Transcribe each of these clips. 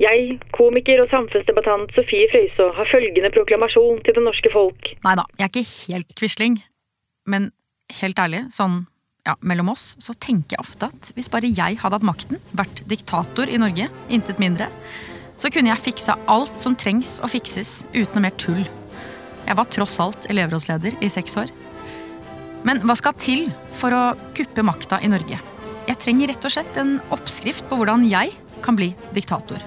Jeg, komiker og samfunnsdebattant Sofie Frøysaa, har følgende proklamasjon til det norske folk. Nei da, jeg er ikke helt Quisling. Men helt ærlig, sånn ja, mellom oss, så tenker jeg ofte at hvis bare jeg hadde hatt makten, vært diktator i Norge, intet mindre, så kunne jeg fiksa alt som trengs å fikses, uten noe mer tull. Jeg var tross alt elevrådsleder i seks år. Men hva skal til for å kuppe makta i Norge? Jeg trenger rett og slett en oppskrift på hvordan jeg kan bli diktator.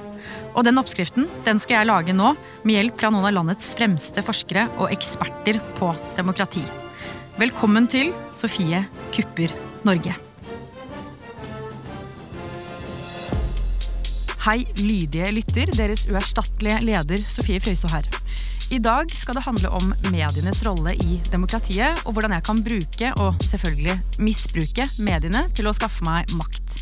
Og den oppskriften den skal jeg lage nå med hjelp fra noen av landets fremste forskere og eksperter på demokrati. Velkommen til Sofie kupper Norge. Hei, lydige lytter. Deres uerstattelige leder Sofie Frøysaa her. I dag skal det handle om medienes rolle i demokratiet, og hvordan jeg kan bruke, og selvfølgelig misbruke, mediene til å skaffe meg makt.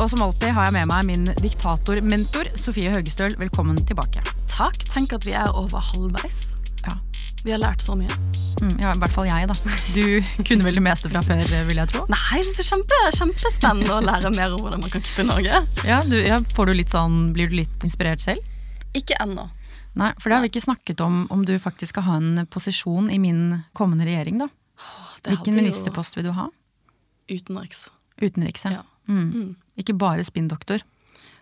Og som alltid har jeg med meg min diktatormentor Sofie Høgestøl. Velkommen tilbake. Takk. Tenk at vi er over halvveis. Ja. Vi har lært så mye. Mm, ja, I hvert fall jeg, da. Du kunne vel det meste fra før, vil jeg tro? Nei, jeg synes det er kjempe, kjempespennende å lære mer om hvordan man kan kuppe Norge. Ja, du, ja, får du sånn, Blir du litt inspirert selv? Ikke ennå. Nei, for det har vi ikke snakket om om du faktisk skal ha en posisjon i min kommende regjering, da. Hvilken ministerpost vil du ha? Utenriks. Utenriks, ja. Mm. Mm. Ikke bare spinndoktor.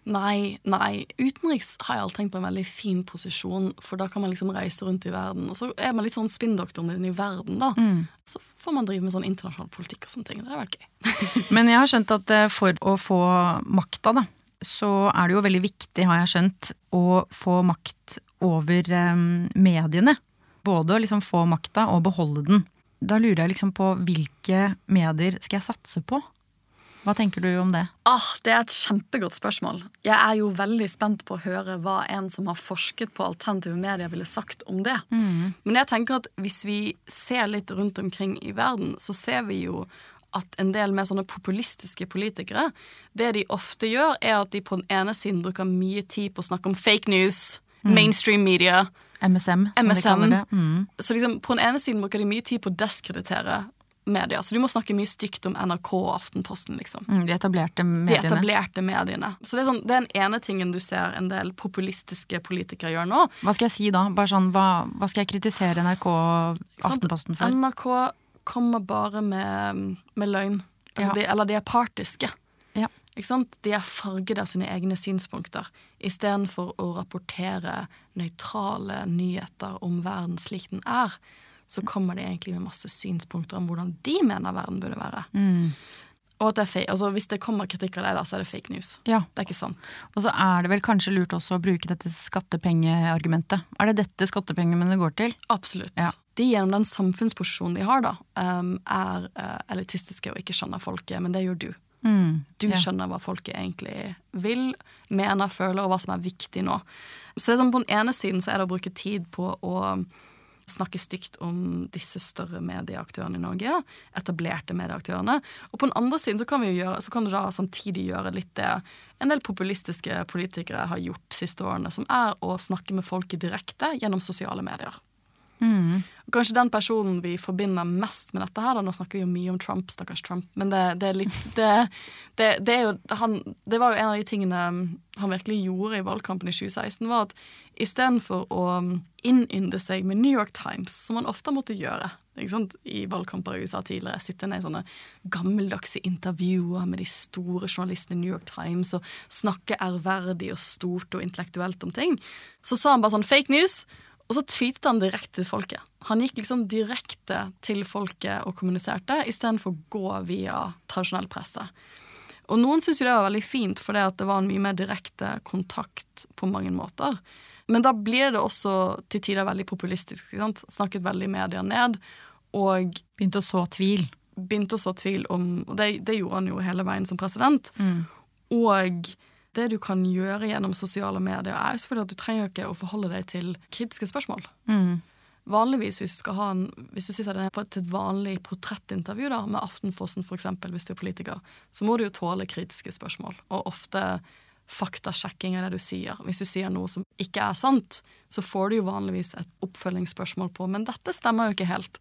Nei, nei. Utenriks har jeg alltid tenkt på en veldig fin posisjon, for da kan man liksom reise rundt i verden. Og så er man litt sånn spinndoktoren i verden, da. Mm. Så får man drive med sånn internasjonal politikk og sånne ting. Det hadde vært gøy. Men jeg har skjønt at eh, for å få makta, da, så er det jo veldig viktig, har jeg skjønt, å få makt over eh, mediene. Både å liksom få makta og beholde den. Da lurer jeg liksom på hvilke medier skal jeg satse på? Hva tenker du om det? Ah, det er et kjempegodt spørsmål. Jeg er jo veldig spent på å høre hva en som har forsket på alternative medier, ville sagt om det. Mm. Men jeg tenker at hvis vi ser litt rundt omkring i verden, så ser vi jo at en del mer sånne populistiske politikere, det de ofte gjør, er at de på den ene siden bruker mye tid på å snakke om fake news, mm. mainstream media. MSM, som MSM. de kaller det. Mm. Så liksom, på den ene siden bruker de mye tid på å deskreditere medier. Så du må snakke mye stygt om NRK og Aftenposten, liksom. Mm, de etablerte mediene. De etablerte mediene. Så det er, sånn, det er den ene tingen du ser en del populistiske politikere gjør nå. Hva skal jeg si da? Bare sånn, hva, hva skal jeg kritisere NRK og Aftenposten for? NRK kommer bare med, med løgn. Altså, ja. de, eller de er partiske. Ja. De er farget av sine egne synspunkter, istedenfor å rapportere nøytrale nyheter om verden slik den er så kommer de egentlig med masse synspunkter om hvordan de mener verden burde være. Mm. Og at det er fake, altså Hvis det kommer kritikk av deg, da, så er det fake news. Ja. Det er ikke sant. Og så er det vel kanskje lurt også å bruke dette skattepengeargumentet. Er det dette skattepengene går til? Absolutt. Ja. De gjennom den samfunnsposisjonen de har, da, um, er uh, elitistiske og ikke skjønner folket, men det gjør du. Mm. Du ja. skjønner hva folket egentlig vil, mener, føler, og hva som er viktig nå. Så det er sånn, På den ene siden så er det å bruke tid på å snakke stygt om disse større medieaktørene i Norge. Etablerte medieaktørene. Og på den andre siden så kan, vi gjøre, så kan du da samtidig gjøre litt det en del populistiske politikere har gjort siste årene, som er å snakke med folket direkte gjennom sosiale medier. Mm. Kanskje den personen vi forbinder mest med dette her, da, nå snakker vi jo mye om Trump, stakkars Trump, men det, det er litt det, det, det, er jo, han, det var jo en av de tingene han virkelig gjorde i valgkampen i 2016, var at istedenfor å innynde seg med New York Times, som han ofte måtte gjøre i valgkamper i USA tidligere, sitte ned i sånne gammeldagse intervjuer med de store journalistene i New York Times og snakke ærverdig og stort og intellektuelt om ting, så sa han bare sånn fake news. Og så tweetet han direkte til folket. Han gikk liksom direkte til folket og kommuniserte, istedenfor å gå via tradisjonell presse. Og noen syntes jo det var veldig fint, for det var en mye mer direkte kontakt på mange måter. Men da blir det også til tider veldig populistisk. Snakket veldig medier ned. Og Begynte å så tvil. Begynte å så tvil om Og det, det gjorde han jo hele veien som president. Mm. Og det du kan gjøre gjennom sosiale medier, er selvfølgelig at du trenger ikke å forholde deg til kritiske spørsmål. Mm. Vanligvis hvis du, en, hvis du sitter der på et vanlig portrettintervju da, med Aftenposten eksempel, hvis du er politiker, så må du jo tåle kritiske spørsmål, og ofte faktasjekking av det du sier. Hvis du sier noe som ikke er sant, så får du jo vanligvis et oppfølgingsspørsmål på men dette stemmer jo ikke helt.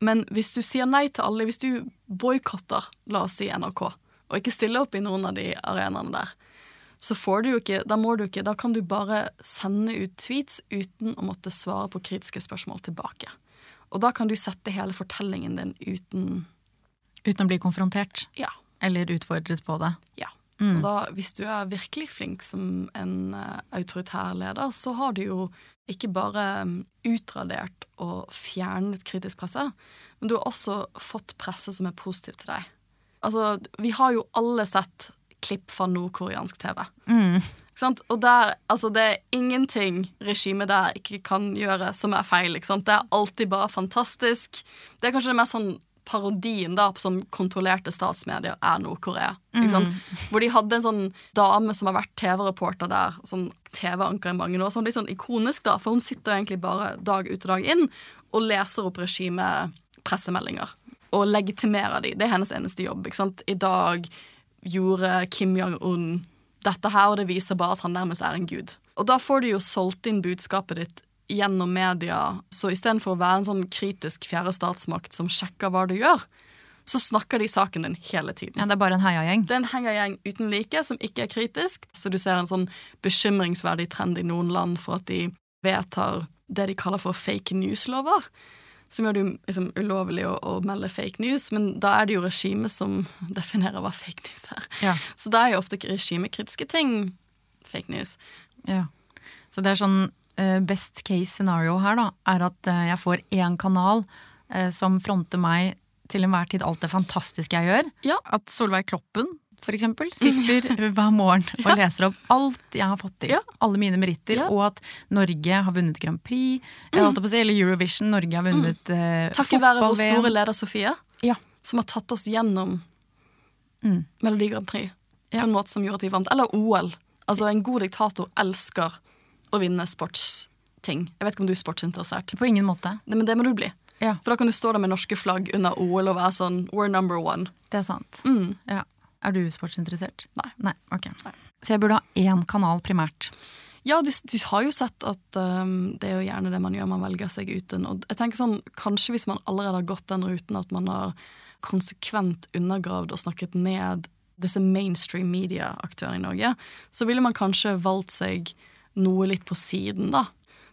Men hvis du sier nei til alle, hvis du boikotter, la oss si NRK, og ikke stiller opp i noen av de arenaene der, så får du jo ikke Da må du ikke Da kan du bare sende ut tweets uten å måtte svare på kritiske spørsmål tilbake. Og da kan du sette hele fortellingen din uten Uten å bli konfrontert? Ja. Eller utfordret på det? Ja. Mm. Og da, hvis du er virkelig flink som en uh, autoritær leder, så har du jo ikke bare um, utradert og fjernet kritisk presse, men du har også fått presse som er positiv til deg. Altså, vi har jo alle sett klipp fra nordkoreansk TV. Mm. Og der, altså, det er ingenting regimet der ikke kan gjøre som er feil. Det er alltid bare fantastisk. Det er kanskje det mest sånn parodien da på sånn kontrollerte statsmedier er Nord-Korea. Mm. Hvor de hadde en sånn dame som har vært TV-reporter der, sånn TV-anker i mange år, som er litt sånn ikonisk, da, for hun sitter egentlig bare dag ut og dag inn og leser opp regimepressemeldinger. Og legitimerer de. Det er hennes eneste jobb. ikke sant? I dag gjorde Kim Jong-un dette her, og det viser bare at han nærmest er en gud. Og da får du jo solgt inn budskapet ditt gjennom media, så istedenfor å være en sånn kritisk fjerde statsmakt som sjekker hva du gjør, så snakker de saken din hele tiden. Ja, Det er bare en heiagjeng? Det er en heiagjeng uten like, som ikke er kritisk. Så du ser en sånn bekymringsverdig trend i noen land for at de vedtar det de kaller for fake news-lover som gjør det liksom, ulovlig å, å, melde fake news, men da er det jo regimet som definerer hva fake news er. Ja. Så da er jo ofte regimekritiske ting fake news. Ja. Så det er sånn uh, best case scenario her, da, er at uh, jeg får én kanal uh, som fronter meg til enhver tid alt det fantastiske jeg gjør. Ja. At Solveig Kloppen eksempel, sitter hver morgen og ja. leser opp alt jeg har fått til. Ja. Alle mine meritter. Ja. Og at Norge har vunnet Grand Prix, mm. si, eller Eurovision. Norge har vunnet mm. eh, Takket være vår store leder Sofie, ja. som har tatt oss gjennom mm. Melodi Grand Prix på en måte som gjorde at vi vant. Eller OL. Altså, en god diktator elsker å vinne sportsting. Jeg vet ikke om du er sportsinteressert. På ingen måte. Det, men det må du bli. Ja. For da kan du stå der med norske flagg under OL og være sånn We're number one. Det er sant. Mm. Ja. Er du sportsinteressert? Nei. Nei, ok. Nei. Så jeg burde ha én kanal primært? Ja, du, du har jo sett at um, det er jo gjerne det man gjør, man velger seg ut en. Og jeg tenker sånn, Kanskje hvis man allerede har gått den ruten at man har konsekvent undergravd og snakket ned disse mainstream media-aktørene i Norge, så ville man kanskje valgt seg noe litt på siden, da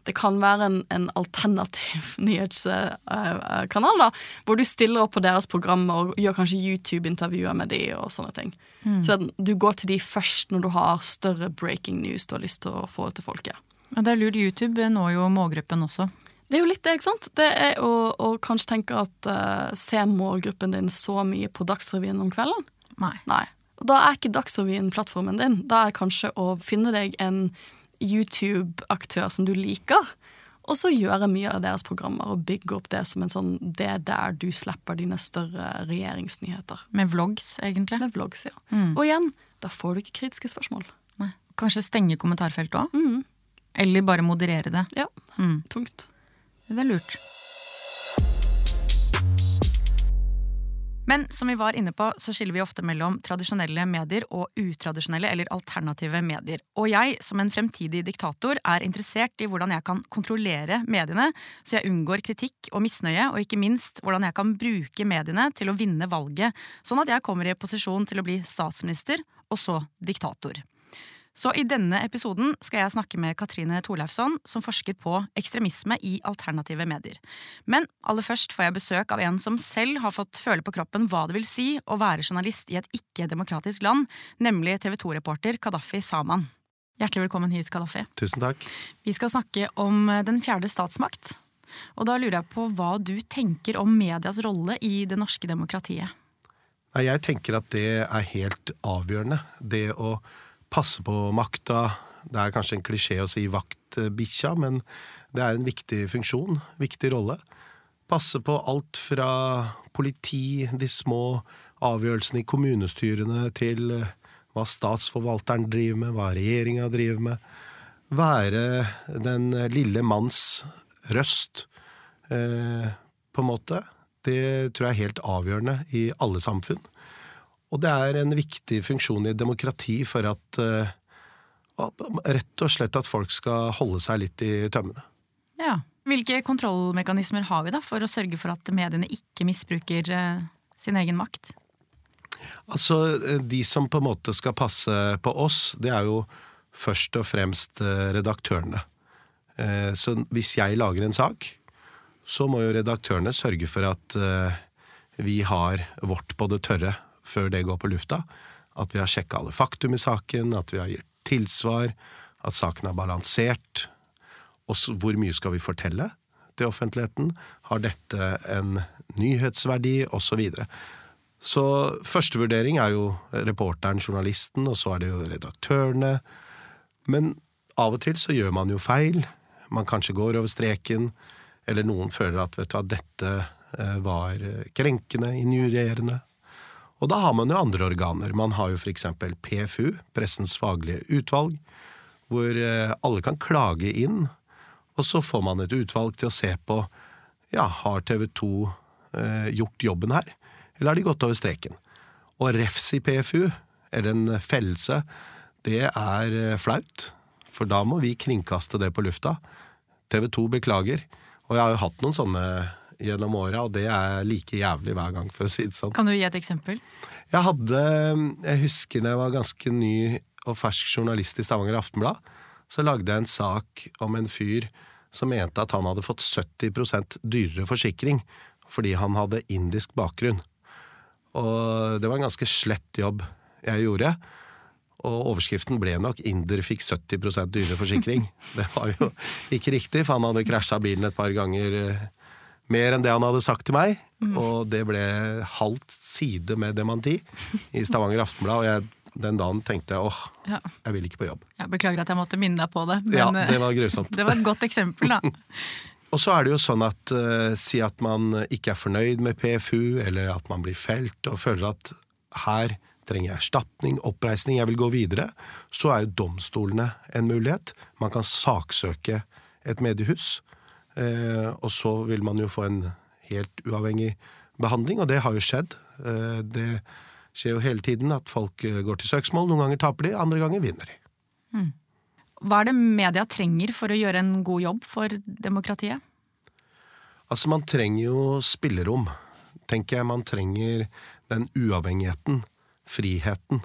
det kan være en, en alternativ nyhetskanal, da, hvor du stiller opp på deres programmer og gjør kanskje YouTube-intervjuer med de og sånne ting. Mm. Så du går til de først når du har større breaking news du har lyst til å få til folket. Ja, det er lurt. YouTube når jo målgruppen også. Det er jo litt det, ikke sant? Det er å, å kanskje tenke at uh, se målgruppen din så mye på Dagsrevyen om kvelden. Nei. Nei. Da er ikke Dagsrevyen plattformen din. Da er det kanskje å finne deg en YouTube-aktør som du liker, og så gjøre mye av deres programmer og bygge opp det som en sånn Det er der du slipper dine større regjeringsnyheter. Med vlogs, egentlig? Med vlogs, ja. Mm. Og igjen, da får du ikke kritiske spørsmål. Nei. Kanskje stenge kommentarfeltet òg? Mm. Eller bare moderere det? Ja. Mm. Tungt. Det er lurt. Men som vi var inne på, så skiller vi ofte mellom tradisjonelle medier og utradisjonelle eller alternative medier. Og jeg, som en fremtidig diktator, er interessert i hvordan jeg kan kontrollere mediene, så jeg unngår kritikk og misnøye, og ikke minst hvordan jeg kan bruke mediene til å vinne valget, sånn at jeg kommer i posisjon til å bli statsminister, og så diktator. Så i denne episoden skal jeg snakke med Katrine Torleifsson, som forsker på ekstremisme i alternative medier. Men aller først får jeg besøk av en som selv har fått føle på kroppen hva det vil si å være journalist i et ikke-demokratisk land, nemlig TV 2-reporter Kadafi Saman. Hjertelig velkommen hit, Kadafi. Tusen takk. Vi skal snakke om den fjerde statsmakt. Og da lurer jeg på hva du tenker om medias rolle i det norske demokratiet? Jeg tenker at det er helt avgjørende. Det å passe på makta. Det er kanskje en klisjé å si vaktbikkja, men det er en viktig funksjon, viktig rolle. Passe på alt fra politi, de små avgjørelsene i kommunestyrene, til hva statsforvalteren driver med, hva regjeringa driver med. Være den lille manns røst, eh, på en måte. Det tror jeg er helt avgjørende i alle samfunn. Og det er en viktig funksjon i demokrati for at uh, Rett og slett at folk skal holde seg litt i tømmene. Ja. Hvilke kontrollmekanismer har vi da for å sørge for at mediene ikke misbruker uh, sin egen makt? Altså, eh, De som på en måte skal passe på oss, det er jo først og fremst eh, redaktørene. Eh, Så hvis jeg lager en sak, så må jo redaktørene sørge for at vi har vårt på det tørre før det går på lufta. At vi har sjekka alle faktum i saken, at vi har gitt tilsvar, at saken er balansert. Og hvor mye skal vi fortelle til offentligheten? Har dette en nyhetsverdi? Og så videre. Så første vurdering er jo reporteren, journalisten, og så er det jo redaktørene. Men av og til så gjør man jo feil. Man kanskje går over streken, eller noen føler at vet du hva, dette eh, var krenkende, injurierende. Og da har man jo andre organer. Man har jo eksempel PFU, Pressens faglige utvalg, hvor eh, alle kan klage inn, og så får man et utvalg til å se på ja, har TV 2 eh, gjort jobben her, eller har de gått over streken? Og refs i PFU, eller en fellelse, det er eh, flaut, for da må vi kringkaste det på lufta. TV 2 beklager. Og jeg har jo hatt noen sånne gjennom åra, og det er like jævlig hver gang, for å si det sånn. Kan du gi et eksempel? Jeg hadde Jeg husker da jeg var ganske ny og fersk journalist i Stavanger Aftenblad, så lagde jeg en sak om en fyr som mente at han hadde fått 70% dyrere forsikring fordi han hadde indisk bakgrunn. Og det var en ganske slett jobb jeg gjorde. Og overskriften ble nok 'Inder fikk 70% dyrere forsikring'. Det var jo ikke riktig, for han hadde krasja bilen et par ganger eh, mer enn det han hadde sagt til meg. Mm. Og det ble halvt side med dementi i Stavanger Aftenblad. Og jeg, den dagen tenkte jeg åh, ja. jeg vil ikke på jobb. Jeg beklager at jeg måtte minne deg på det. Men, ja, det var grusomt. det var et godt eksempel, da. og så er det jo sånn at uh, si at man ikke er fornøyd med PFU, eller at man blir felt og føler at her trenger jeg erstatning, oppreisning, jeg vil gå videre, så er jo domstolene en mulighet. Man kan saksøke et mediehus. Eh, og så vil man jo få en helt uavhengig behandling, og det har jo skjedd. Eh, det skjer jo hele tiden at folk eh, går til søksmål. Noen ganger taper de, andre ganger vinner de. Mm. Hva er det media trenger for å gjøre en god jobb for demokratiet? Altså, man trenger jo spillerom, tenker jeg. Man trenger den uavhengigheten, friheten.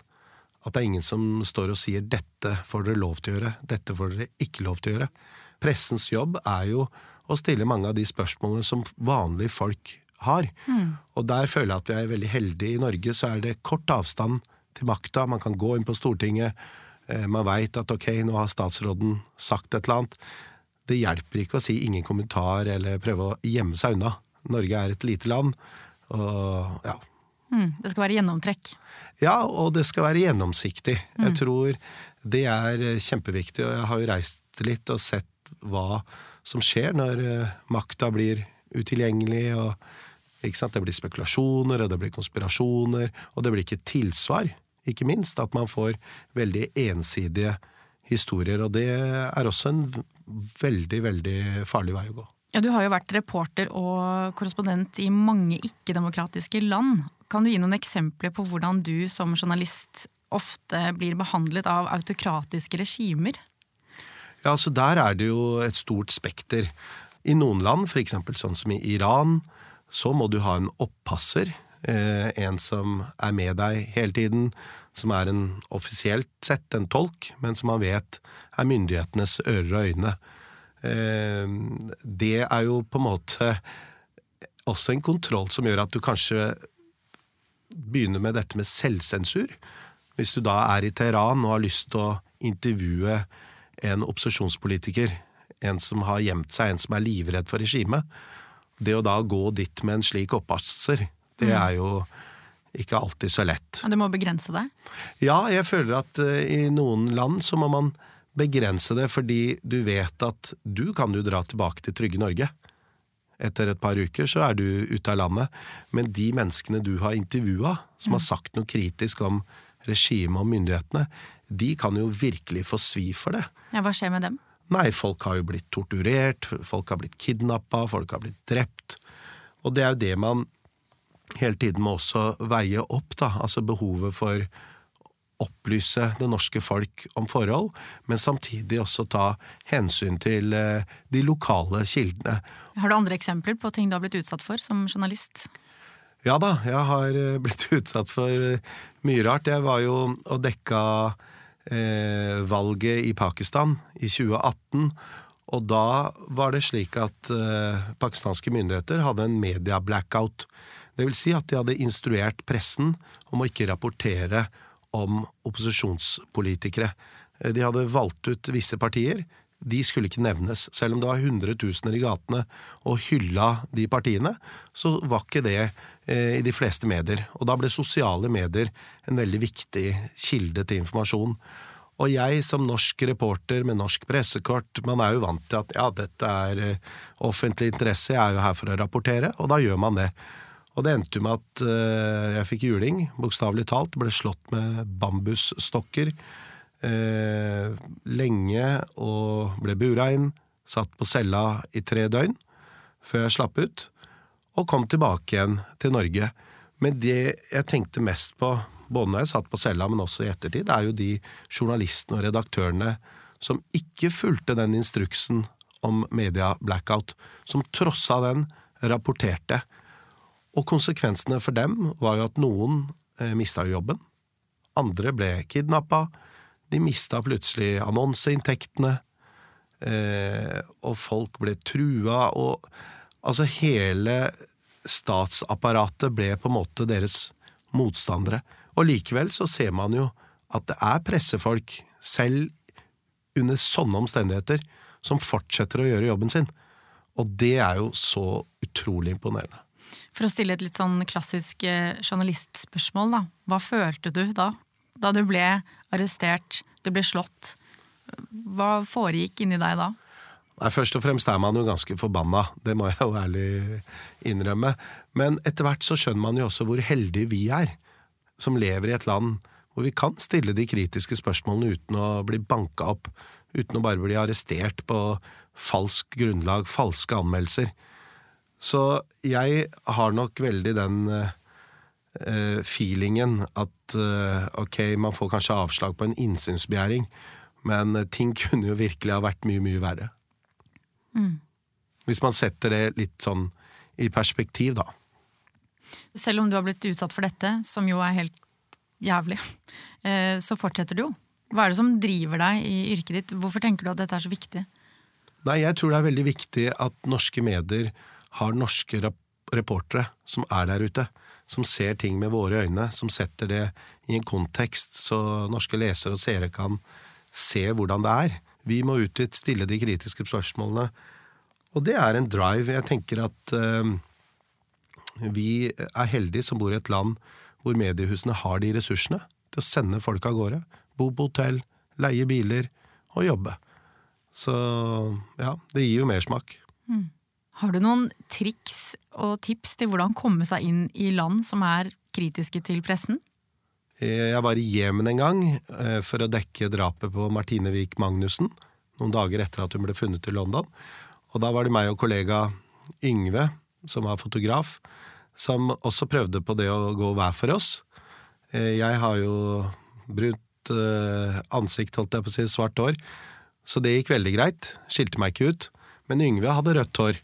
At det er ingen som står og sier 'dette får dere lov til å gjøre', 'dette får dere ikke lov til å gjøre'. Pressens jobb er jo og stille mange av de spørsmålene som vanlige folk har. Mm. Og der føler jeg at vi er veldig heldige. I Norge så er det kort avstand til makta. Man kan gå inn på Stortinget. Eh, man veit at ok, nå har statsråden sagt et eller annet. Det hjelper ikke å si ingen kommentar eller prøve å gjemme seg unna. Norge er et lite land, og ja. Mm, det skal være gjennomtrekk? Ja, og det skal være gjennomsiktig. Mm. Jeg tror det er kjempeviktig, og jeg har jo reist litt og sett hva som skjer når uh, makta blir utilgjengelig, og det blir spekulasjoner, og det blir konspirasjoner, og det blir ikke tilsvar, ikke minst. At man får veldig ensidige historier, og det er også en veldig, veldig farlig vei å gå. Ja, Du har jo vært reporter og korrespondent i mange ikke-demokratiske land. Kan du gi noen eksempler på hvordan du som journalist ofte blir behandlet av autokratiske regimer? Ja, altså Der er det jo et stort spekter. I noen land, f.eks. sånn som i Iran, så må du ha en oppasser. Eh, en som er med deg hele tiden, som er en offisielt sett en tolk, men som man vet er myndighetenes ører og øyne. Eh, det er jo på en måte også en kontroll som gjør at du kanskje begynner med dette med selvsensur. Hvis du da er i Teheran og har lyst til å intervjue en opposisjonspolitiker, en som har gjemt seg, en som er livredd for regimet. Det å da gå dit med en slik oppasser, det mm. er jo ikke alltid så lett. Og du må begrense det? Ja, jeg føler at uh, i noen land så må man begrense det, fordi du vet at du kan jo dra tilbake til trygge Norge. Etter et par uker så er du ute av landet. Men de menneskene du har intervjua, som mm. har sagt noe kritisk om regimet og myndighetene, de kan jo virkelig få svi for det. Ja, Hva skjer med dem? Nei, folk har jo blitt torturert, folk har blitt kidnappa, folk har blitt drept. Og det er jo det man hele tiden må også veie opp, da. Altså behovet for opplyse det norske folk om forhold, men samtidig også ta hensyn til eh, de lokale kildene. Har du andre eksempler på ting du har blitt utsatt for som journalist? Ja da, jeg har eh, blitt utsatt for eh, mye rart. Jeg var jo og dekka eh, valget i Pakistan i 2018. Og da var det slik at eh, pakistanske myndigheter hadde en media-blackout. Det vil si at de hadde instruert pressen om å ikke rapportere om opposisjonspolitikere. Eh, de hadde valgt ut visse partier. De skulle ikke nevnes. Selv om det var hundretusener i gatene og hylla de partiene, så var ikke det eh, i de fleste medier. Og da ble sosiale medier en veldig viktig kilde til informasjon. Og jeg som norsk reporter med norsk pressekort, man er jo vant til at ja, dette er eh, offentlig interesse, jeg er jo her for å rapportere, og da gjør man det. Og det endte jo med at uh, jeg fikk juling, bokstavelig talt. Ble slått med bambusstokker uh, lenge og ble bura inn. Satt på cella i tre døgn før jeg slapp ut, og kom tilbake igjen til Norge. Men det jeg tenkte mest på både når jeg satt på cella, men også i ettertid, er jo de journalistene og redaktørene som ikke fulgte den instruksen om media blackout, som trossa den rapporterte. Og konsekvensene for dem var jo at noen eh, mista jobben, andre ble kidnappa, de mista plutselig annonseinntektene, eh, og folk ble trua, og altså hele statsapparatet ble på en måte deres motstandere. Og likevel så ser man jo at det er pressefolk, selv under sånne omstendigheter, som fortsetter å gjøre jobben sin. Og det er jo så utrolig imponerende. For å stille et litt sånn klassisk eh, journalistspørsmål, da. Hva følte du da? Da du ble arrestert, det ble slått. Hva foregikk inni deg da? Nei, Først og fremst er man jo ganske forbanna, det må jeg jo ærlig innrømme. Men etter hvert så skjønner man jo også hvor heldige vi er som lever i et land hvor vi kan stille de kritiske spørsmålene uten å bli banka opp, uten å bare bli arrestert på falsk grunnlag, falske anmeldelser. Så jeg har nok veldig den uh, feelingen at uh, ok, man får kanskje avslag på en innsynsbegjæring, men ting kunne jo virkelig ha vært mye, mye verre. Mm. Hvis man setter det litt sånn i perspektiv, da. Selv om du har blitt utsatt for dette, som jo er helt jævlig, eh, så fortsetter du jo. Hva er det som driver deg i yrket ditt? Hvorfor tenker du at dette er så viktig? Nei, jeg tror det er veldig viktig at norske medier har norske reportere som er der ute. Som ser ting med våre øyne, som setter det i en kontekst, så norske lesere og seere kan se hvordan det er. Vi må ut dit, stille de kritiske spørsmålene. Og det er en drive. Jeg tenker at uh, vi er heldige som bor i et land hvor mediehusene har de ressursene til å sende folk av gårde. Bo på hotell, leie biler og jobbe. Så ja, det gir jo mersmak. Mm. Har du noen triks og tips til hvordan komme seg inn i land som er kritiske til pressen? Jeg var i Jemen en gang eh, for å dekke drapet på Martine Wiik Magnussen. Noen dager etter at hun ble funnet i London. Og da var det meg og kollega Yngve, som var fotograf, som også prøvde på det å gå hver for oss. Eh, jeg har jo brunt eh, ansikt, holdt jeg på å si, svart hår, så det gikk veldig greit. Skilte meg ikke ut. Men Yngve hadde rødt hår,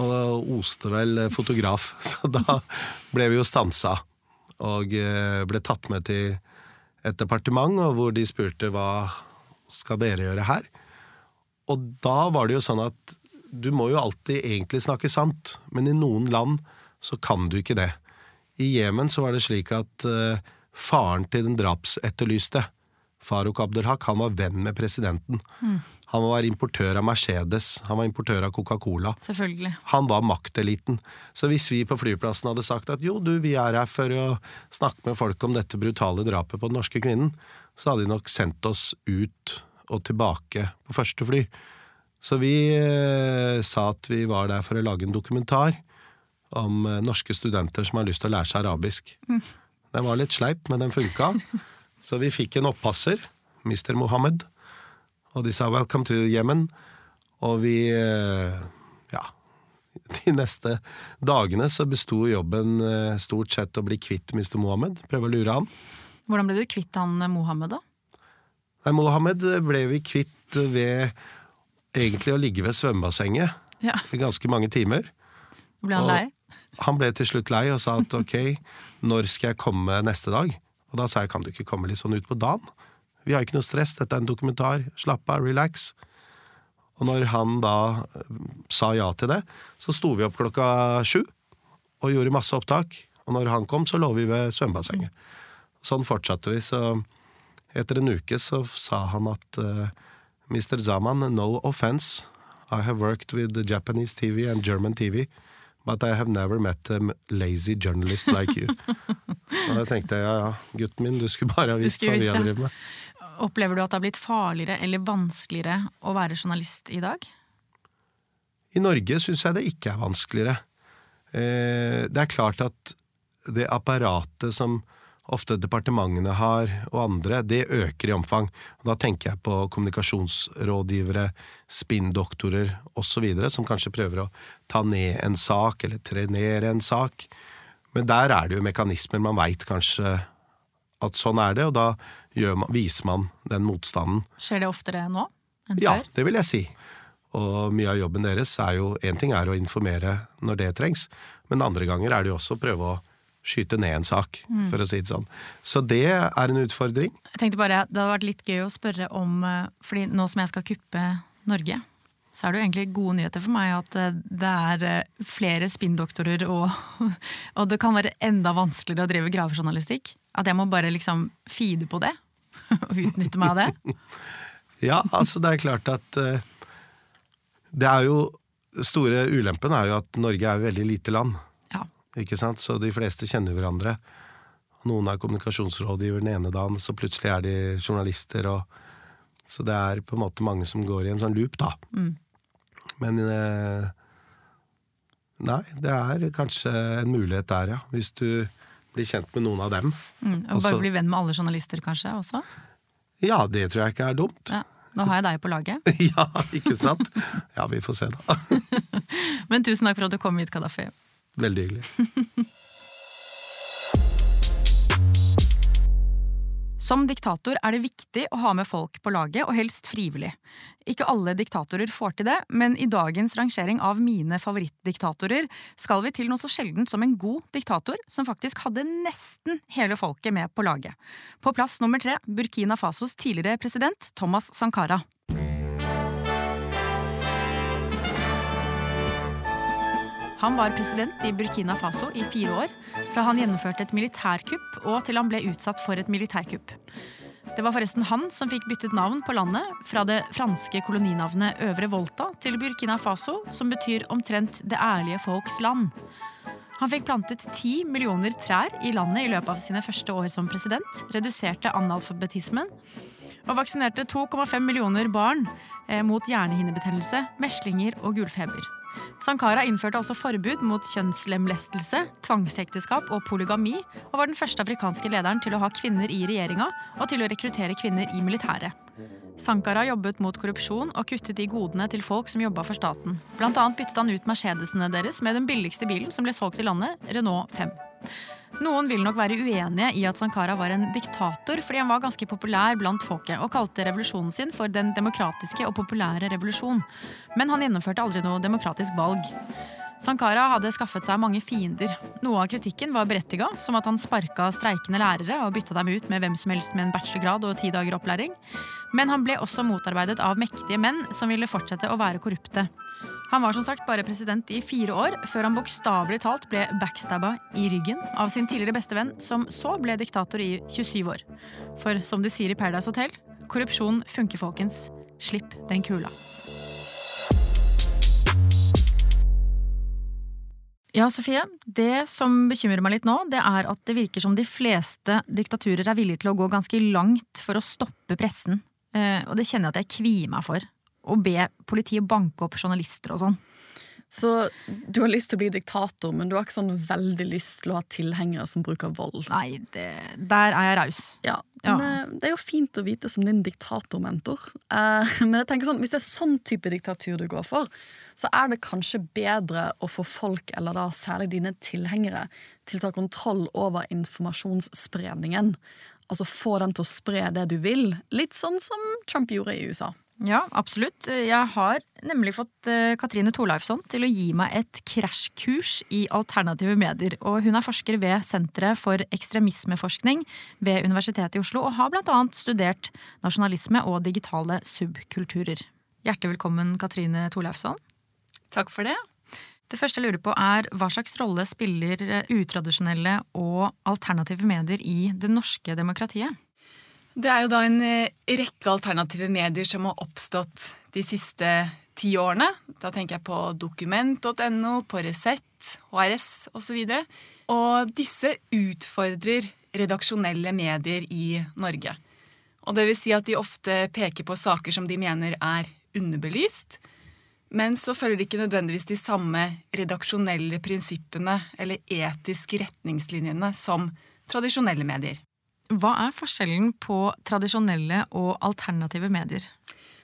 og oste vel fotograf, så da ble vi jo stansa. Og eh, ble tatt med til et departement, hvor de spurte hva skal dere gjøre her? Og da var det jo sånn at du må jo alltid egentlig snakke sant, men i noen land så kan du ikke det. I Jemen så var det slik at uh, faren til den drapsetterlyste, Farouk Abdelhak, han var venn med presidenten. Mm. Han var importør av Mercedes, han var importør av Coca-Cola. Selvfølgelig. Han var makteliten. Så hvis vi på flyplassen hadde sagt at jo, du, vi er her for å snakke med folk om dette brutale drapet på den norske kvinnen, så hadde de nok sendt oss ut og tilbake på første fly. Så vi eh, sa at vi var der for å lage en dokumentar om eh, norske studenter som har lyst til å lære seg arabisk. Mm. Den var litt sleip, men den funka. Så vi fikk en oppasser, Mr. Mohammed, og de sa 'welcome to Yemen'. Og vi eh, Ja. De neste dagene så besto jobben eh, stort sett å bli kvitt Mr. Mohammed. Prøve å lure han. Hvordan ble du kvitt han Mohammed, da? Nei, Mohammed ble vi kvitt ved egentlig å ligge ved svømmebassenget ja. i ganske mange timer. Ble han lei? han ble til slutt lei og sa at ok, når skal jeg komme neste dag? Og da sa jeg kan du ikke komme litt sånn ut på dagen? Vi har ikke noe stress, dette er en dokumentar, slapp av, relax. Og når han da eh, sa ja til det, så sto vi opp klokka sju og gjorde masse opptak. Og når han kom, så lå vi ved svømmebassenget. Sånn fortsatte vi, så etter en uke så sa han at uh, Mr. Zaman, no offense. I have worked with Japanese TV and German TV. But I have never met a lazy journalist like you. og da tenkte jeg ja ja, gutten min, du skulle bare ha visst hva vi har drevet med. Opplever du at det har blitt farligere eller vanskeligere å være journalist i dag? I Norge syns jeg det ikke er vanskeligere. Eh, det er klart at det apparatet som ofte departementene har, og andre, det øker i omfang. Da tenker jeg på kommunikasjonsrådgivere, spinndoktorer osv., som kanskje prøver å ta ned en sak, eller trenere en sak. Men der er det jo mekanismer man veit kanskje at sånn er det, og da man, viser man den motstanden. Skjer det oftere nå enn før? Ja, det vil jeg si. Og mye av jobben deres er jo Én ting er å informere når det trengs, men andre ganger er det jo også å prøve å skyte ned en sak, mm. for å si det sånn. Så det er en utfordring. Jeg tenkte bare Det hadde vært litt gøy å spørre om eh, fordi nå som jeg skal kuppe Norge, så er det jo egentlig gode nyheter for meg at eh, det er eh, flere spinndoktorer, og, og det kan være enda vanskeligere å drive gravejournalistikk. At jeg må bare liksom feede på det, og utnytte meg av det. ja, altså det er klart at det er jo Store ulempen er jo at Norge er et veldig lite land. Ikke sant? Så de fleste kjenner hverandre. Noen er kommunikasjonsrådgiver den ene dagen, så plutselig er de journalister. Og, så det er på en måte mange som går i en sånn loop, da. Mm. Men eh, Nei, det er kanskje en mulighet der, ja. Hvis du blir kjent med noen av dem. Mm, og bare altså, bli venn med alle journalister, kanskje, også? Ja, det tror jeg ikke er dumt. Ja. Nå har jeg deg på laget. ja, ikke sant? Ja, vi får se, da. Men tusen takk for at du kom hit, Kadafi. Veldig hyggelig. Som diktator er det viktig å ha med folk på laget, og helst frivillig. Ikke alle diktatorer får til det, men i dagens rangering av mine favorittdiktatorer skal vi til noe så sjeldent som en god diktator, som faktisk hadde nesten hele folket med på laget. På plass nummer tre Burkina Fasos tidligere president Thomas Sankara. Han var president i Burkina Faso i fire år, fra han gjennomførte et militærkupp og til han ble utsatt for et militærkupp. Det var forresten han som fikk byttet navn på landet, fra det franske koloninavnet Øvre Volta til Burkina Faso, som betyr omtrent Det ærlige folks land. Han fikk plantet ti millioner trær i landet i løpet av sine første år som president, reduserte analfabetismen og vaksinerte 2,5 millioner barn eh, mot hjernehinnebetennelse, meslinger og gulfeber. Sankara innførte også forbud mot kjønnslemlestelse, tvangsekteskap og polygami, og var den første afrikanske lederen til å ha kvinner i regjeringa og til å rekruttere kvinner i militæret. Sankara jobbet mot korrupsjon og kuttet i godene til folk som jobba for staten. Blant annet byttet han ut Mercedesene deres med den billigste bilen som ble solgt i landet, Renault 5. Noen vil nok være uenige i at Sankara var en diktator, fordi han var ganske populær blant folket og kalte revolusjonen sin for Den demokratiske og populære revolusjon. Men han gjennomførte aldri noe demokratisk valg. Sankara hadde skaffet seg mange fiender. Noe av kritikken var berettiga, som at han sparka streikende lærere og bytta dem ut med hvem som helst med en bachelorgrad og ti dager opplæring. Men han ble også motarbeidet av mektige menn som ville fortsette å være korrupte. Han var som sagt bare president i fire år, før han bokstavelig talt ble backstabba i ryggen av sin tidligere bestevenn, som så ble diktator i 27 år. For som de sier i Paradise Hotel, korrupsjon funker, folkens. Slipp den kula. Ja, Sofie. Det som bekymrer meg litt nå, det er at det virker som de fleste diktaturer er villige til å gå ganske langt for å stoppe pressen. Eh, og det kjenner jeg at jeg kvier meg for å be politiet banke opp journalister og sånn. Så du har lyst til å bli diktator, men du har ikke sånn veldig lyst til å ha tilhengere som bruker vold? Nei, det, der er jeg raus. Ja, ja. Men, eh, det er jo fint å vite som din diktatormentor. Eh, men jeg tenker sånn, hvis det er sånn type diktatur du går for, så er det kanskje bedre å få folk, eller da særlig dine tilhengere, til å ta kontroll over informasjonsspredningen. Altså få dem til å spre det du vil. Litt sånn som Trump gjorde i USA. Ja, absolutt. Jeg har nemlig fått uh, Katrine Thorleifsson til å gi meg et krasjkurs i alternative medier. Og hun er forsker ved Senteret for ekstremismeforskning ved Universitetet i Oslo, og har annet studert nasjonalisme og digitale subkulturer. Hjertelig velkommen, Katrine Thorleifsson. Takk for det. Det første jeg lurer på er Hva slags rolle spiller eh, utradisjonelle og alternative medier i det norske demokratiet? Det er jo da en eh, rekke alternative medier som har oppstått de siste ti årene. Da tenker jeg på dokument.no, på Resett, HRS osv. Og, og disse utfordrer redaksjonelle medier i Norge. Og det vil si at de ofte peker på saker som de mener er underbelyst. Men så følger de ikke nødvendigvis de samme redaksjonelle prinsippene eller etiske retningslinjene som tradisjonelle medier. Hva er forskjellen på tradisjonelle og alternative medier?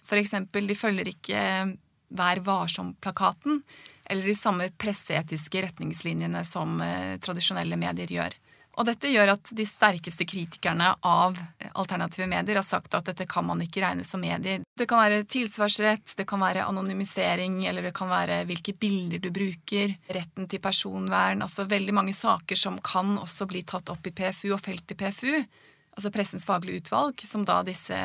Eksempel, de følger ikke Vær varsom-plakaten eller de samme presseetiske retningslinjene som eh, tradisjonelle medier gjør. Og dette gjør at de sterkeste kritikerne av alternative medier har sagt at dette kan man ikke regne som medier. Det kan være tilsvarsrett, det kan være anonymisering, eller det kan være hvilke bilder du bruker, retten til personvern, altså veldig mange saker som kan også bli tatt opp i PFU og felt i PFU altså Pressens faglige utvalg, som da disse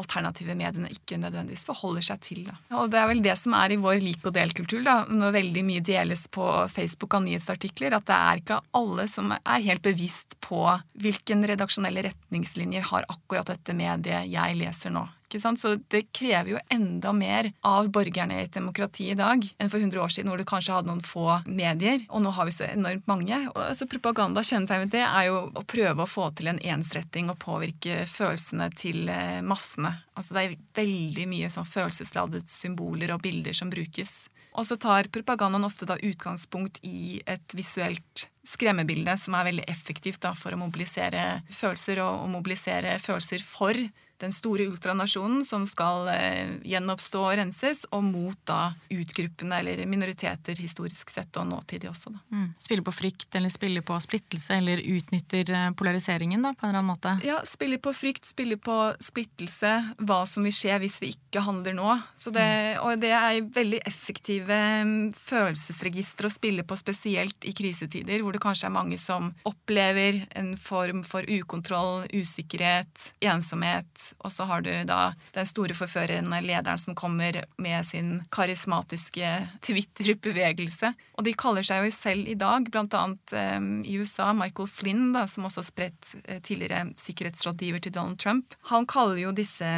alternative mediene ikke nødvendigvis forholder seg til. Da. Og Det er vel det som er i vår lik og del-kultur, når veldig mye deles på Facebook av nyhetsartikler, at det er ikke alle som er helt bevisst på hvilken redaksjonelle retningslinjer har akkurat dette mediet jeg leser nå. Så det krever jo enda mer av borgerne i et demokrati i dag enn for 100 år siden, hvor du kanskje hadde noen få medier. Og nå har vi så enormt mange. Og altså, propaganda kjennetegnet det er jo å prøve å få til en ensretting og påvirke følelsene til eh, massene. Altså det er veldig mye sånn følelsesladet symboler og bilder som brukes. Og så tar propagandaen ofte da utgangspunkt i et visuelt skremmebilde som er veldig effektivt da, for å mobilisere følelser og, og mobilisere følelser for den store ultranasjonen som skal eh, gjenoppstå og renses, og mot da utgruppene eller minoriteter historisk sett og nåtidig også. Da. Mm. Spiller på frykt eller spiller på splittelse eller utnytter eh, polariseringen da, på en eller annen måte? Ja, spiller på frykt, spiller på splittelse, hva som vil skje hvis vi ikke handler nå. Det, mm. og det er veldig effektive mm, følelsesregistre å spille på, spesielt i krisetider, hvor det kanskje er mange som opplever en form for ukontroll, usikkerhet, ensomhet og så har du da den store forføreren, lederen, som kommer med sin karismatiske Twitter-bevegelse. Og de kaller seg jo selv i dag, blant annet um, i USA, Michael Flynn, da, som også har spredt uh, tidligere sikkerhetsrådgiver til Donald Trump, han kaller jo disse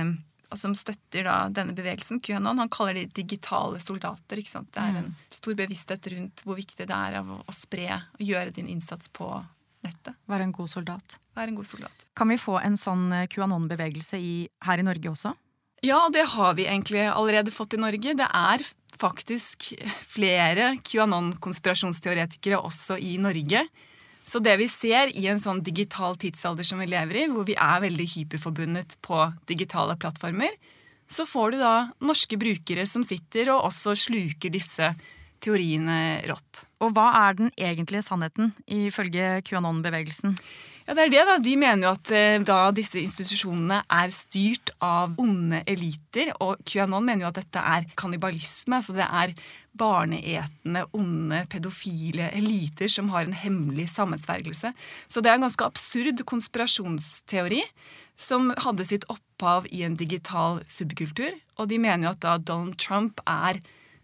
som støtter da denne bevegelsen, QAnon, han kaller de digitale soldater. ikke sant? Det er en mm. stor bevissthet rundt hvor viktig det er å, å spre og gjøre din innsats på nettet. Være en god soldat. Være en god soldat. Kan vi få en sånn eh, QAnon-bevegelse her i Norge også? Ja, det har vi egentlig allerede fått i Norge. Det er faktisk flere QAnon-konspirasjonsteoretikere også i Norge. Så det vi ser i en sånn digital tidsalder som vi lever i, hvor vi er veldig hyperforbundet på digitale plattformer, så får du da norske brukere som sitter og også sluker disse teoriene rått. Og hva er den egentlige sannheten, ifølge QAnon-bevegelsen? Ja, det er det da. De mener jo at eh, da disse institusjonene er styrt av onde eliter. Og QAnon mener jo at dette er kannibalisme. altså Det er barneetende, onde, pedofile eliter som har en hemmelig sammensvergelse. Så det er en ganske absurd konspirasjonsteori som hadde sitt opphav i en digital subkultur. Og de mener jo at da Donald Trump er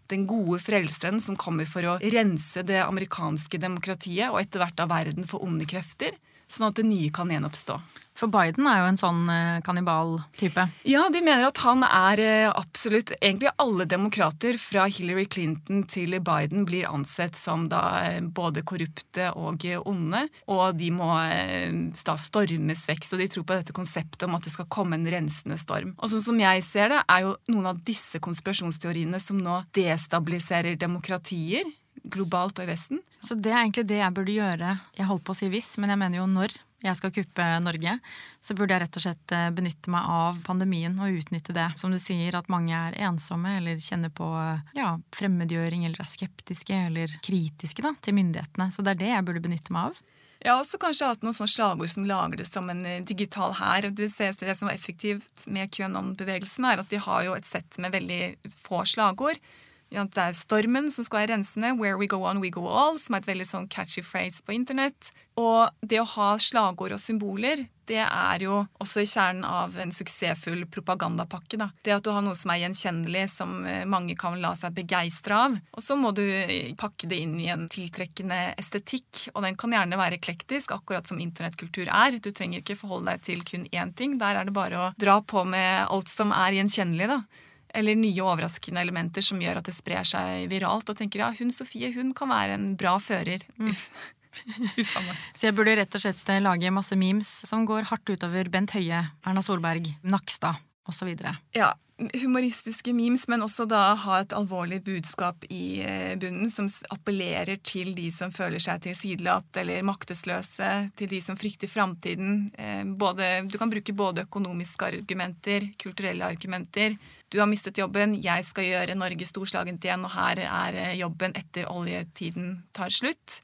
den gode frelseren som kommer for å rense det amerikanske demokratiet og etter hvert av verden for onde krefter, sånn at det nye kan gjenoppstå. For Biden er jo en sånn eh, kannibal-type. Ja, de mener at han er eh, absolutt Egentlig alle demokrater fra Hillary Clinton til Biden blir ansett som da eh, både korrupte og onde. Og de må da stormes vekk. Så de tror på dette konseptet om at det skal komme en rensende storm. Og sånn som jeg ser det, er jo noen av disse konspirasjonsteoriene som nå destabiliserer demokratier globalt og i Vesten. Så det er egentlig det jeg burde gjøre. Jeg holdt på å si hvis, men jeg mener jo når jeg skal kuppe Norge, så burde jeg rett og slett eh, benytte meg av pandemien og utnytte det. Som du sier, at mange er ensomme eller kjenner på ja, fremmedgjøring eller er skeptiske eller kritiske da, til myndighetene. Så det er det jeg burde benytte meg av. Jeg har også kanskje hatt noen sånne slagord som lager det som en eh, digital hær. Det som var effektivt med QAnon-bevegelsen, er at de har jo et sett med veldig få slagord. Det er Stormen som skal være rensende. Where we go on, we go all, som er et veldig sånn catchy phrase på internett. Og det å ha slagord og symboler, det er jo også i kjernen av en suksessfull propagandapakke. da. Det at du har noe som er gjenkjennelig, som eh, mange kan la seg begeistre av. Og så må du eh, pakke det inn i en tiltrekkende estetikk, og den kan gjerne være eklektisk, akkurat som internettkultur er. Du trenger ikke forholde deg til kun én ting. Der er det bare å dra på med alt som er gjenkjennelig. da eller nye overraskende elementer som gjør at det sprer seg viralt. Og tenker ja, hun Sofie hun kan være en bra fører. Mm. Så jeg burde rett og slett eh, lage masse memes som går hardt utover Bent Høie, Erna Solberg, Nakstad osv. Ja, humoristiske memes, men også da ha et alvorlig budskap i eh, bunnen som appellerer til de som føler seg tilsidelatt eller maktesløse, til de som frykter framtiden. Eh, du kan bruke både økonomiske argumenter, kulturelle argumenter. Du har mistet jobben, jeg skal gjøre Norge storslagent igjen, og her er eh, jobben etter oljetiden tar slutt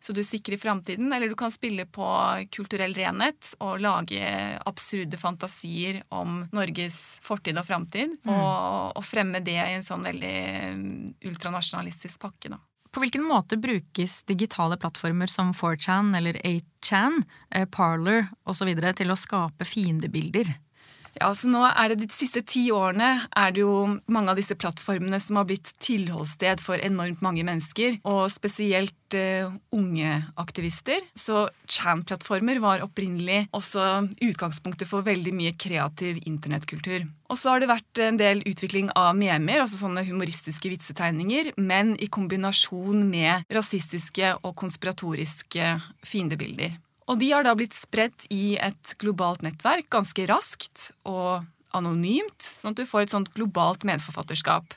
så du sikrer framtiden. Eller du kan spille på kulturell renhet og lage absurde fantasier om Norges fortid og framtid. Mm. Og, og, fremme det i en sånn veldig mm, ultranasjonalistisk pakke. da. På hvilken måte brukes digitale plattformer som 4chan eller 8chan, eh, Parler osv. til å skape fiendebilder? Ja, så nå er det De siste ti årene er det jo mange av disse plattformene som har blitt tilholdssted for enormt mange mennesker, og spesielt uh, unge aktivister. Så Chan-plattformer var opprinnelig også utgangspunktet for veldig mye kreativ internettkultur. Og så har det vært en del utvikling av memer, altså sånne humoristiske vitsetegninger, men i kombinasjon med rasistiske og konspiratoriske fiendebilder. Og de har da blitt spredt i et globalt nettverk ganske raskt og anonymt, sånn at du får et sånt globalt medforfatterskap.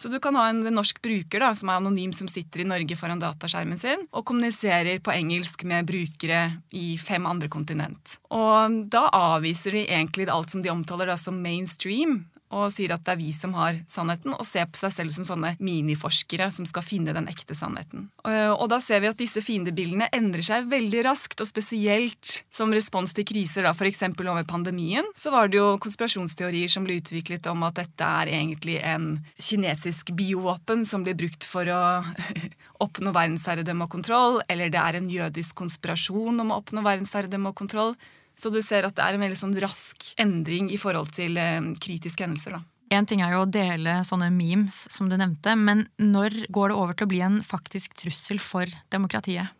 Så du kan ha en norsk bruker da, som er anonym, som sitter i Norge foran dataskjermen sin og kommuniserer på engelsk med brukere i fem andre kontinent. Og da avviser de egentlig alt som de omtaler da som mainstream, og sier at det er vi som har sannheten, og ser på seg selv som sånne miniforskere som skal finne den ekte sannheten. Og da ser vi at disse fiendebildene endrer seg veldig raskt, og spesielt som respons til kriser, da f.eks. over pandemien, så var det jo konspirasjonsteorier som ble utviklet om at dette er egentlig en kinesisk biovåpen som blir brukt for å oppnå verdensherredømme og kontroll, eller det er en jødisk konspirasjon om å oppnå verdensherredømme og kontroll. Så du ser at det er en veldig sånn rask endring i forhold til eh, kritiske hendelser. da. En ting er jo å dele sånne memes, som du nevnte, men når går det over til å bli en faktisk trussel for demokratiet?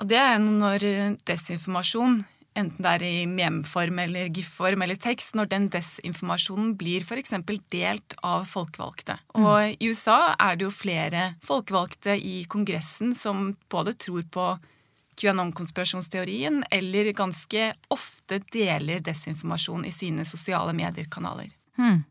Og det er når desinformasjon, enten det er i meme-form eller GIF-form eller tekst, når den desinformasjonen blir f.eks. delt av folkevalgte. Mm. I USA er det jo flere folkevalgte i Kongressen som både tror på QAnon-konspirasjonsteorien, eller ganske ofte deler desinformasjon i sine sosiale medier-kanaler. Hmm.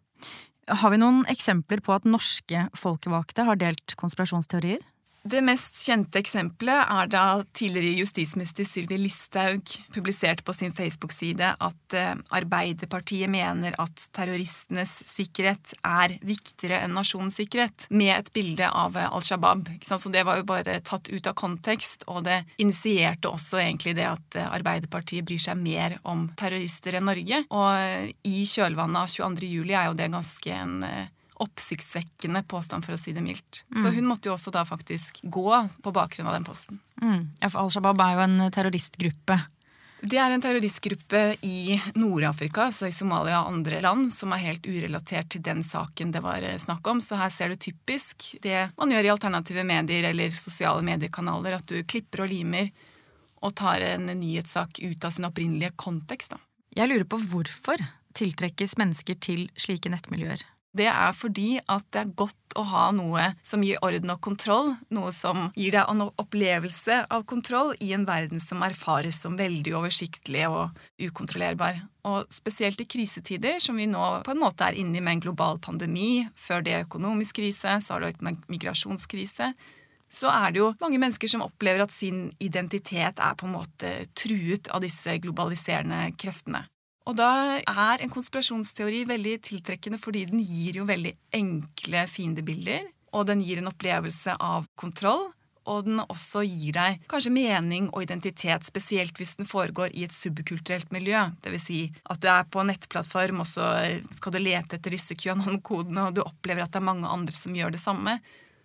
Har vi noen eksempler på at norske folkevalgte har delt konspirasjonsteorier? Det mest kjente eksempelet er da tidligere justisminister Sylvi Listhaug publiserte på sin Facebook-side at eh, Arbeiderpartiet mener at terroristenes sikkerhet er viktigere enn nasjonens sikkerhet, med et bilde av eh, Al Shabaab. Så det var jo bare tatt ut av kontekst, og det initierte også egentlig det at eh, Arbeiderpartiet bryr seg mer om terrorister enn Norge. Og i kjølvannet av 22. juli er jo det ganske en oppsiktsvekkende påstand, for å si det mildt. Mm. Så hun måtte jo også da faktisk gå på bakgrunn av den posten. Mm. Al Shabaab er jo en terroristgruppe. Det er en terroristgruppe i Nord-Afrika, altså i Somalia og andre land, som er helt urelatert til den saken det var eh, snakk om. Så her ser du typisk det man gjør i alternative medier eller sosiale mediekanaler, at du klipper og limer og tar en nyhetssak ut av sin opprinnelige kontekst. Da. Jeg lurer på hvorfor tiltrekkes mennesker til slike nettmiljøer? Det er fordi at det er godt å ha noe som gir orden og kontroll. Noe som gir deg en opplevelse av kontroll i en verden som erfares som veldig oversiktlig og ukontrollerbar. Og spesielt i krisetider, som vi nå på en måte er inne i med en global pandemi. Før det er økonomisk krise, så har det vært en migrasjonskrise. Så er det jo mange mennesker som opplever at sin identitet er på en måte truet av disse globaliserende kreftene. Og da er en konspirasjonsteori veldig tiltrekkende fordi den gir jo veldig enkle fiendebilder. Og den gir en opplevelse av kontroll. og den også gir deg kanskje mening og identitet, spesielt hvis den foregår i et subkulturelt miljø. Vil si at du er på en nettplattform, og så skal du lete etter disse QAnon-kodene, og du opplever at det er mange andre som gjør det samme.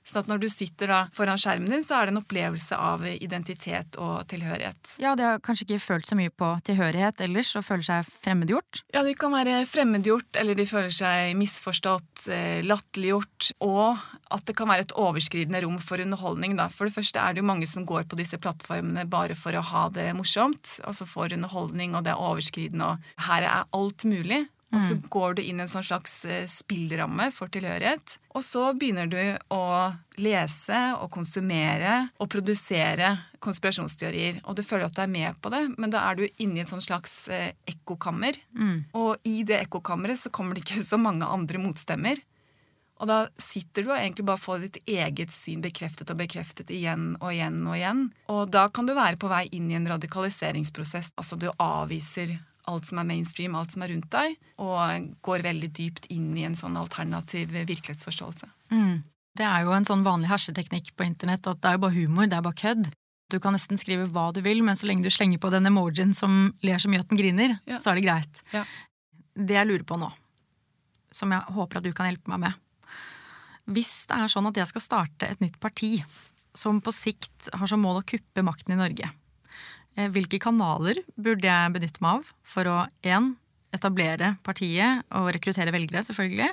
Så at når du sitter da foran skjermen din, så er det en opplevelse av identitet og tilhørighet. Ja, de har kanskje ikke følt så mye på tilhørighet ellers og føler seg fremmedgjort? Ja, de kan være fremmedgjort, eller de føler seg misforstått, eh, latterliggjort. Og at det kan være et overskridende rom for underholdning. Da. For det første er det jo mange som går på disse plattformene bare for å ha det morsomt. Altså får underholdning, og det er overskridende, og her er alt mulig. Og så mm. går du inn i en sånn slags eh, spillramme for tilhørighet. Og så begynner du å lese og konsumere og produsere konspirasjonsteorier. Og du føler at du er med på det, men da er du inne i et sånn slags eh, ekkokammer. Mm. Og i det ekkokammeret så kommer det ikke så mange andre motstemmer. Og da sitter du og egentlig bare får ditt eget syn bekreftet og bekreftet igjen og igjen og igjen. Og da kan du være på vei inn i en radikaliseringsprosess. Altså du avviser alt som er mainstream, alt som er rundt deg, og går veldig dypt inn i en sånn alternativ virkelighetsforståelse. Mm. Det er jo en sånn vanlig herseteknikk på internett at det er jo bare humor, det er bare kødd. Du kan nesten skrive hva du vil, men så lenge du slenger på den emojien som ler så mye at den griner, ja. så er det greit. Ja. Det jeg lurer på nå, som jeg håper at du kan hjelpe meg med Hvis det er sånn at jeg skal starte et nytt parti som på sikt har som mål å kuppe makten i Norge, hvilke kanaler burde jeg benytte meg av for å én, etablere partiet og rekruttere velgere, selvfølgelig,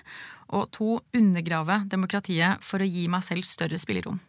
og to, undergrave demokratiet for å gi meg selv større spillerom?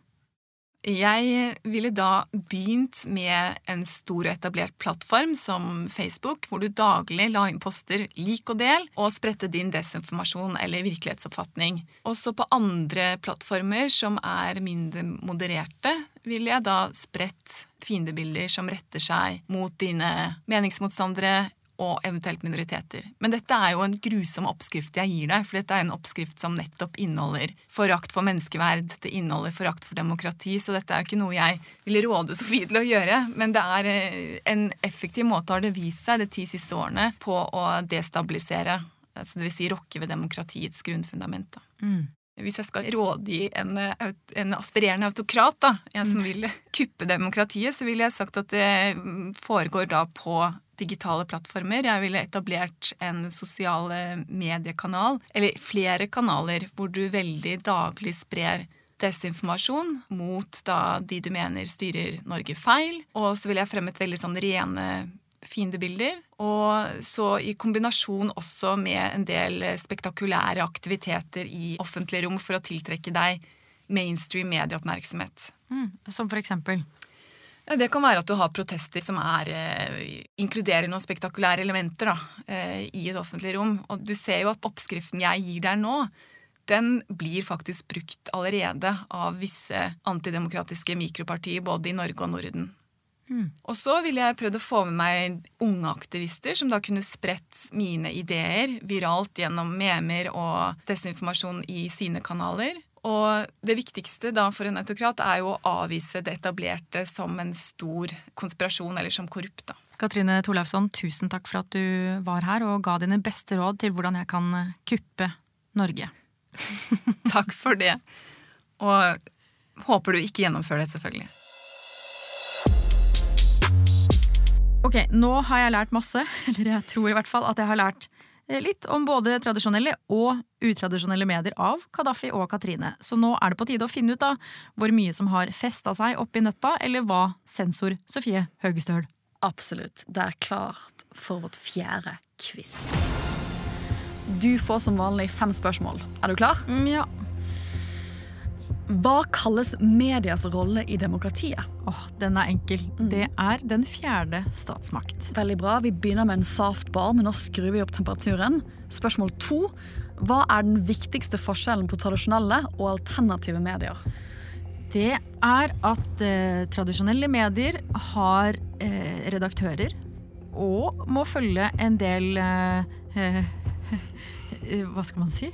Jeg ville da begynt med en stor og etablert plattform som Facebook, hvor du daglig la inn poster lik og del, og spredte din desinformasjon eller virkelighetsoppfatning. Også på andre plattformer som er mindre modererte, ville jeg da spredt fiendebilder som retter seg mot dine meningsmotstandere og eventuelt minoriteter. Men dette er jo en grusom oppskrift jeg gir deg, for dette er en oppskrift som nettopp inneholder forakt for menneskeverd, det inneholder forakt for demokrati, så dette er jo ikke noe jeg vil råde Sofie til å gjøre. Men det er eh, en effektiv måte, har det vist seg de ti siste årene, på å destabilisere. Altså vil si rokke ved demokratiets grunnfundament. Mm. Hvis jeg skal rådgi en, en, aspirerende autokrat, da, en som mm. vil kuppe demokratiet, så ville jeg sagt at det foregår da på digitale plattformer. Jeg ville etablert en sosiale mediekanal, eller flere kanaler, hvor du veldig daglig sprer desinformasjon mot da de du mener styrer Norge feil. Og så ville jeg fremmet veldig sånn rene fiendebilder. Og så i kombinasjon også med en del spektakulære aktiviteter i offentlige rom for å tiltrekke deg mainstream medieoppmerksomhet. Mm, som for eksempel? Det kan være at du har protester som er, eh, inkluderer noen spektakulære elementer da, eh, i et offentlig rom. Og du ser jo at oppskriften jeg gir der nå, den blir faktisk brukt allerede av visse antidemokratiske mikropartier både i Norge og Norden. Mm. Og så ville jeg prøvd å få med meg unge aktivister som da kunne spredt mine ideer viralt gjennom memer og desinformasjon i sine kanaler. Og det viktigste da for en autokrat er jo å avvise det etablerte som en stor konspirasjon eller som korrupt. da. Katrine Torleifsson, tusen takk for at du var her og ga dine beste råd til hvordan jeg kan kuppe Norge. takk for det. Og håper du ikke gjennomfører det, selvfølgelig. Ok, nå har jeg lært masse. Eller jeg tror i hvert fall at jeg har lært Eh, litt om både tradisjonelle og utradisjonelle medier av Kadafi og Katrine. Så nå er det på tide å finne ut av hvor mye som har festa seg oppi nøtta, eller hva sensor Sofie Høgestøl. Absolutt. Det er klart for vårt fjerde quiz. Du får som vanlig fem spørsmål. Er du klar? Mm, ja. Hva kalles medias rolle i demokratiet? Åh, oh, Den er enkel. Mm. Det er den fjerde statsmakt. Veldig bra. Vi begynner med en softball, men nå skrur vi opp temperaturen. Spørsmål to. Hva er den viktigste forskjellen på tradisjonelle og alternative medier? Det er at eh, tradisjonelle medier har eh, redaktører og må følge en del eh, Hva skal man si?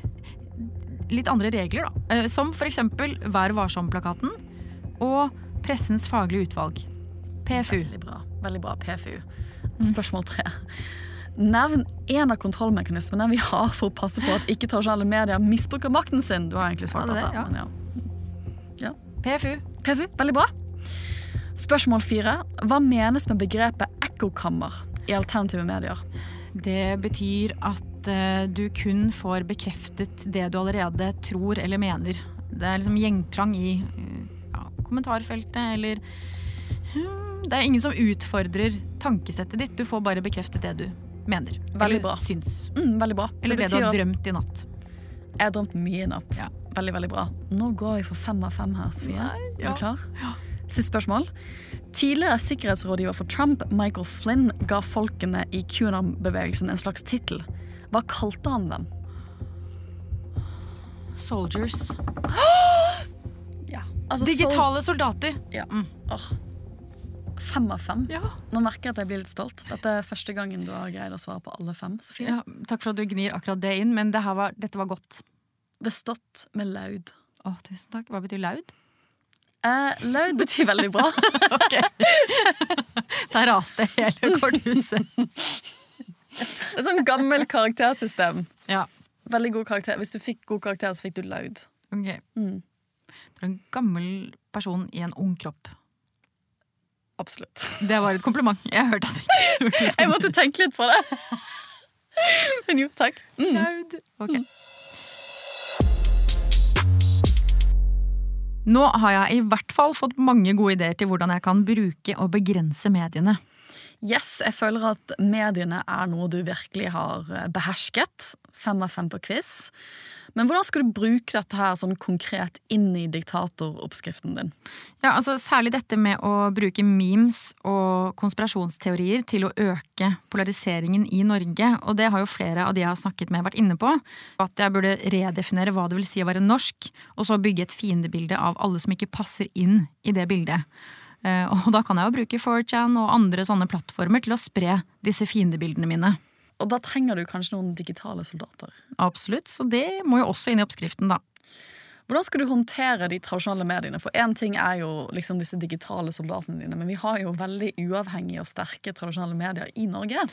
Litt andre regler, da. Eh, som f.eks. Vær varsom-plakaten og Pressens faglige utvalg. PFU. Veldig bra. Veldig bra, PFU. Spørsmål tre. Nevn en av kontrollmekanismene vi har for å passe på at ikke-tradisjonelle medier misbruker makten sin. Du har egentlig svart på det. Ja. Men ja. ja. PFU. PFU, veldig bra. Spørsmål fire. Hva menes med begrepet ekkokammer i alternative medier? Det betyr at eh, du kun får bekreftet det du allerede tror eller mener. Det er liksom gjengklang i eh, ja, kommentarfeltet eller hmm, Det er ingen som utfordrer tankesettet ditt. Du får bare bekreftet det du mener. Veldig eller bra. syns. Mm, veldig bra. Eller det, det du har drømt i natt. Jeg har drømt mye i natt. Ja. Veldig, veldig bra. Nå går vi for fem av fem her, Sofie. Er ja. du klar? Siste spørsmål. Tidligere sikkerhetsrådgiver for Trump, Michael Flynn, ga folkene i QAnon-bevegelsen en slags tittel. Hva kalte han dem? Soldiers. Ja. Altså, Digitale soldater. Ja. Mm. Oh. Fem av fem. Ja. Nå merker jeg at jeg blir litt stolt. Dette er første gangen du har greid å svare på alle fem. Ja, takk for at du gnir akkurat det inn, men det her var, dette var godt. Bestått med laud. Å, tusen takk. Hva betyr laud? Eh, laud betyr veldig bra. Der raste hele korthuset. Er sånn gammel karaktersystem. Ja, Veldig god karakter. Hvis du fikk god karakter, så fikk du laud. ok. Mm. Du er en gammel person i en ung kropp. Absolutt. Det var et kompliment. Jeg hørte at det ikke Jeg måtte tenke litt på det. Men jo, takk. Mm. laud. Ok. Nå har jeg i hvert fall fått mange gode ideer til hvordan jeg kan bruke og begrense mediene. Yes, jeg føler at mediene er noe du virkelig har eh, behersket. Fem av fem på quiz. Men hvordan skal du bruke dette her sånn konkret inn i diktatoroppskriften din? Ja, altså Særlig dette med å bruke memes og konspirasjonsteorier til å øke polariseringen i Norge. Og det har jo flere av de jeg har snakket med vært inne på. At jeg burde redefinere hva det vil si å være norsk, og så bygge et fiendebilde av alle som ikke passer inn i det bildet. Eh, Og da kan jeg jo bruke 4chan og andre sånne plattformer til å spre disse fiendebildene mine. Og da trenger du kanskje noen digitale soldater. Absolutt, så det må jo også inn i oppskriften, da. Hvordan skal du håndtere de tradisjonelle mediene? For én ting er jo liksom disse digitale soldatene dine, men vi har jo veldig uavhengige og sterke tradisjonelle medier i Norge.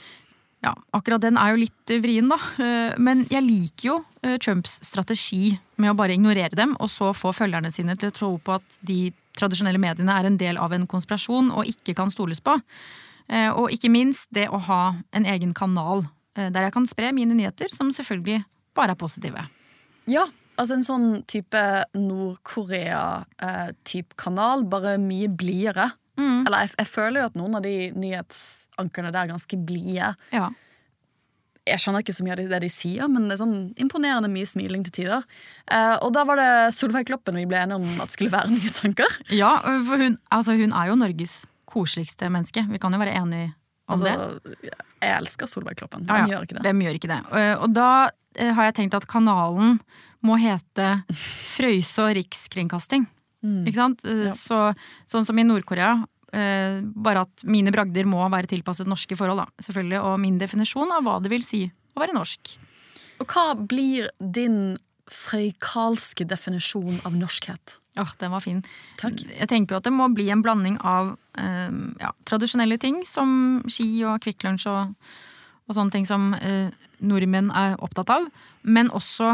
Ja, akkurat den er jo litt eh, vrien, da. Eh, Men jeg liker jo eh, Trumps strategi med å bare ignorere dem, og så få følgerne sine til å tro på at de tradisjonelle mediene er en del av en konspirasjon og ikke kan stoles på. Og ikke minst det å ha en egen kanal der jeg kan spre mine nyheter, som selvfølgelig bare er positive. Ja, altså en sånn type Nord-Korea-type kanal, bare mye blidere. Eller jeg, jeg føler jo at noen av de nyhetsankerne der er ganske blide. Ja. Jeg skjønner ikke så mye av det det de sier, men det er sånn imponerende mye smiling til tider. Eh, og da var det Solveig Kloppen vi ble enige om at skulle være nyhetsanker. Ja, for hun, altså hun er jo Norges koseligste menneske. Vi kan jo være enige om det. Altså, jeg elsker Solveig Kloppen. Hvem ja. gjør ikke det? Hvem gjør ikke det? Og, og da eh, har jeg tenkt at kanalen må hete Frøyse og rikskringkasting. Ikke sant? Eh, Mm. Ja. Så, sånn som i Nord-Korea. eh, bare at mine bragder må være tilpasset norske forhold, da, selvfølgelig. Og min definisjon av hva det vil si å være norsk. Og hva blir din frøykalske definisjon av norskhet? Åh, den var fin. Takk. Jeg tenker jo at det må bli en blanding av eh, ja, tradisjonelle ting som ski og Kvikk Lunsj og, og sånne ting som eh, nordmenn er opptatt av. Men også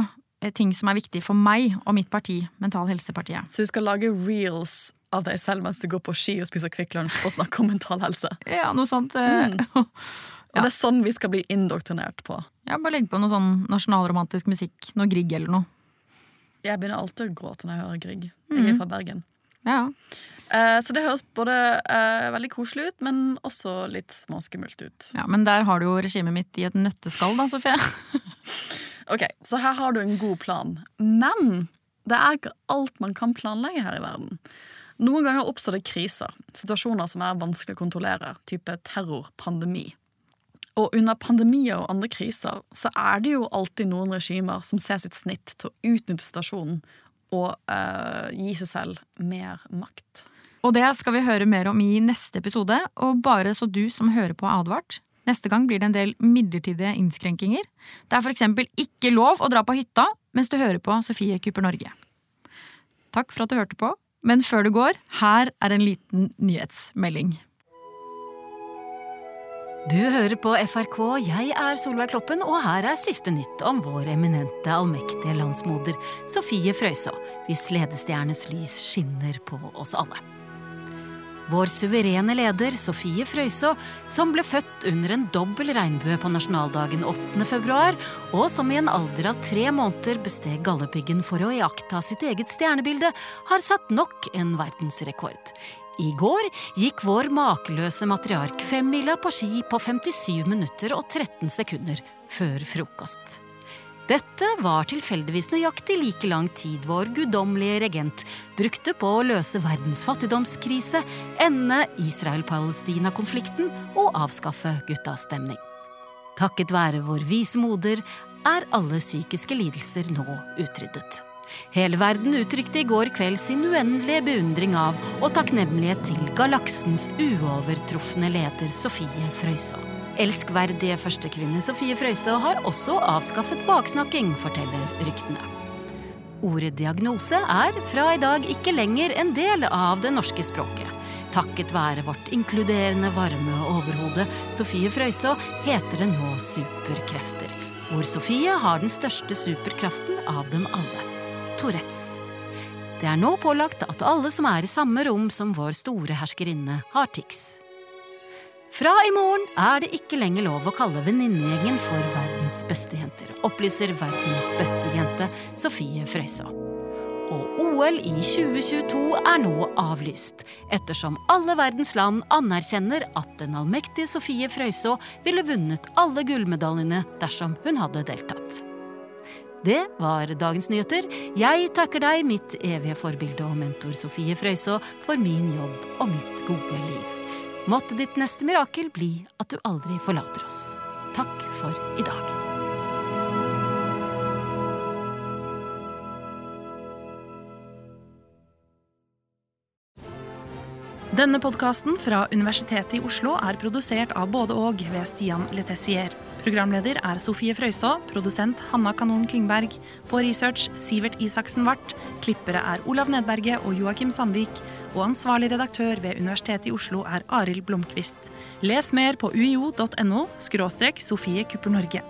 ting som er viktig for meg og mitt parti, Mental Helsepartiet. Så du skal lage reels av deg selv mens du går på ski og spiser Kvikk Lunsj og snakker om mental helse. Ja, noe sånt. eh, Og det er sånn vi skal bli indoktrinert på. Ja, bare legg på noe sånn nasjonalromantisk musikk. Noe Grieg eller noe. Jeg begynner alltid å gråte når jeg hører Grieg. Jeg er fra Bergen. Ja, Eh, så det høres både eh, veldig koselig ut, men også litt småskummelt ut. ja, Men der har du jo regimet mitt i et nøtteskall, da, Sofie. Ok, Så her har du en god plan. Men det er ikke alt man kan planlegge her i verden. Noen ganger oppstår det kriser, situasjoner som er vanskelig å kontrollere, type terror, pandemi. Og under pandemier og andre kriser så er det jo alltid noen regimer som ser sitt snitt til å utnytte situasjonen og øh, gi seg selv mer makt. Og det skal vi høre mer om i neste episode, og bare så du som hører på er advart. Neste gang blir det en del midlertidige innskrenkinger. Det er eksempel ikke lov å dra på hytta mens du hører på Sofie Kuper Norge. Takk for at du hørte på, men før du går, her er en liten nyhetsmelding. Du hører på FRK, jeg er Solveig Kloppen, og her er siste nytt om vår eminente, allmektige landsmoder Sofie Frøysaa, hvis ledestjernes lys skinner på oss alle. Vår suverene leder Sofie Frøysaa, som ble født under en dobbel regnbue på nasjonaldagen 8. februar, og som i en alder av tre måneder besteg Galdhøpiggen for å iaktta sitt eget stjernebilde, har satt nok en verdensrekord. I går gikk vår makeløse matriark femmila på ski på 57 minutter og 13 sekunder før frokost. Dette var tilfeldigvis nøyaktig like lang tid vår guddommelige regent brukte på å løse verdens fattigdomskrise, ende Israel-Palestina-konflikten og avskaffe guttastemning. Takket være vår vise moder er alle psykiske lidelser nå utryddet. Hele verden uttrykte i går kveld sin uendelige beundring av og takknemlighet til galaksens uovertrufne leder Sofie Frøysaa. Elskverdige førstekvinne Sofie Frøysaa har også avskaffet baksnakking, forteller ryktene. Ordet diagnose er fra i dag ikke lenger en del av det norske språket. Takket være vårt inkluderende, varme overhode Sofie Frøysaa heter det nå superkrefter. Hvor Sofie har den største superkraften av dem alle. Tourettes. Det er nå pålagt at alle som er i samme rom som vår store herskerinne, har tics. Fra i morgen er det ikke lenger lov å kalle venninnegjengen for verdens beste jenter, opplyser verdens beste jente Sofie Frøysaa. Og OL i 2022 er nå avlyst, ettersom alle verdens land anerkjenner at den allmektige Sofie Frøysaa ville vunnet alle gullmedaljene dersom hun hadde deltatt. Det var dagens nyheter. Jeg takker deg, mitt evige forbilde og mentor Sofie Frøysaa, for min jobb og mitt gode liv. Måtte ditt neste mirakel bli at du aldri forlater oss. Takk for i dag. Denne podkasten fra Universitetet i Oslo er produsert av både og ved Stian Letessier. Programleder er Sofie Frøysaa, produsent Hanna Kanon Klingberg. På research Sivert Isaksen Wart. Klippere er Olav Nedberget og Joakim Sandvik. Og ansvarlig redaktør ved Universitetet i Oslo er Arild Blomkvist. Les mer på uio.no Sofie Kupper Norge.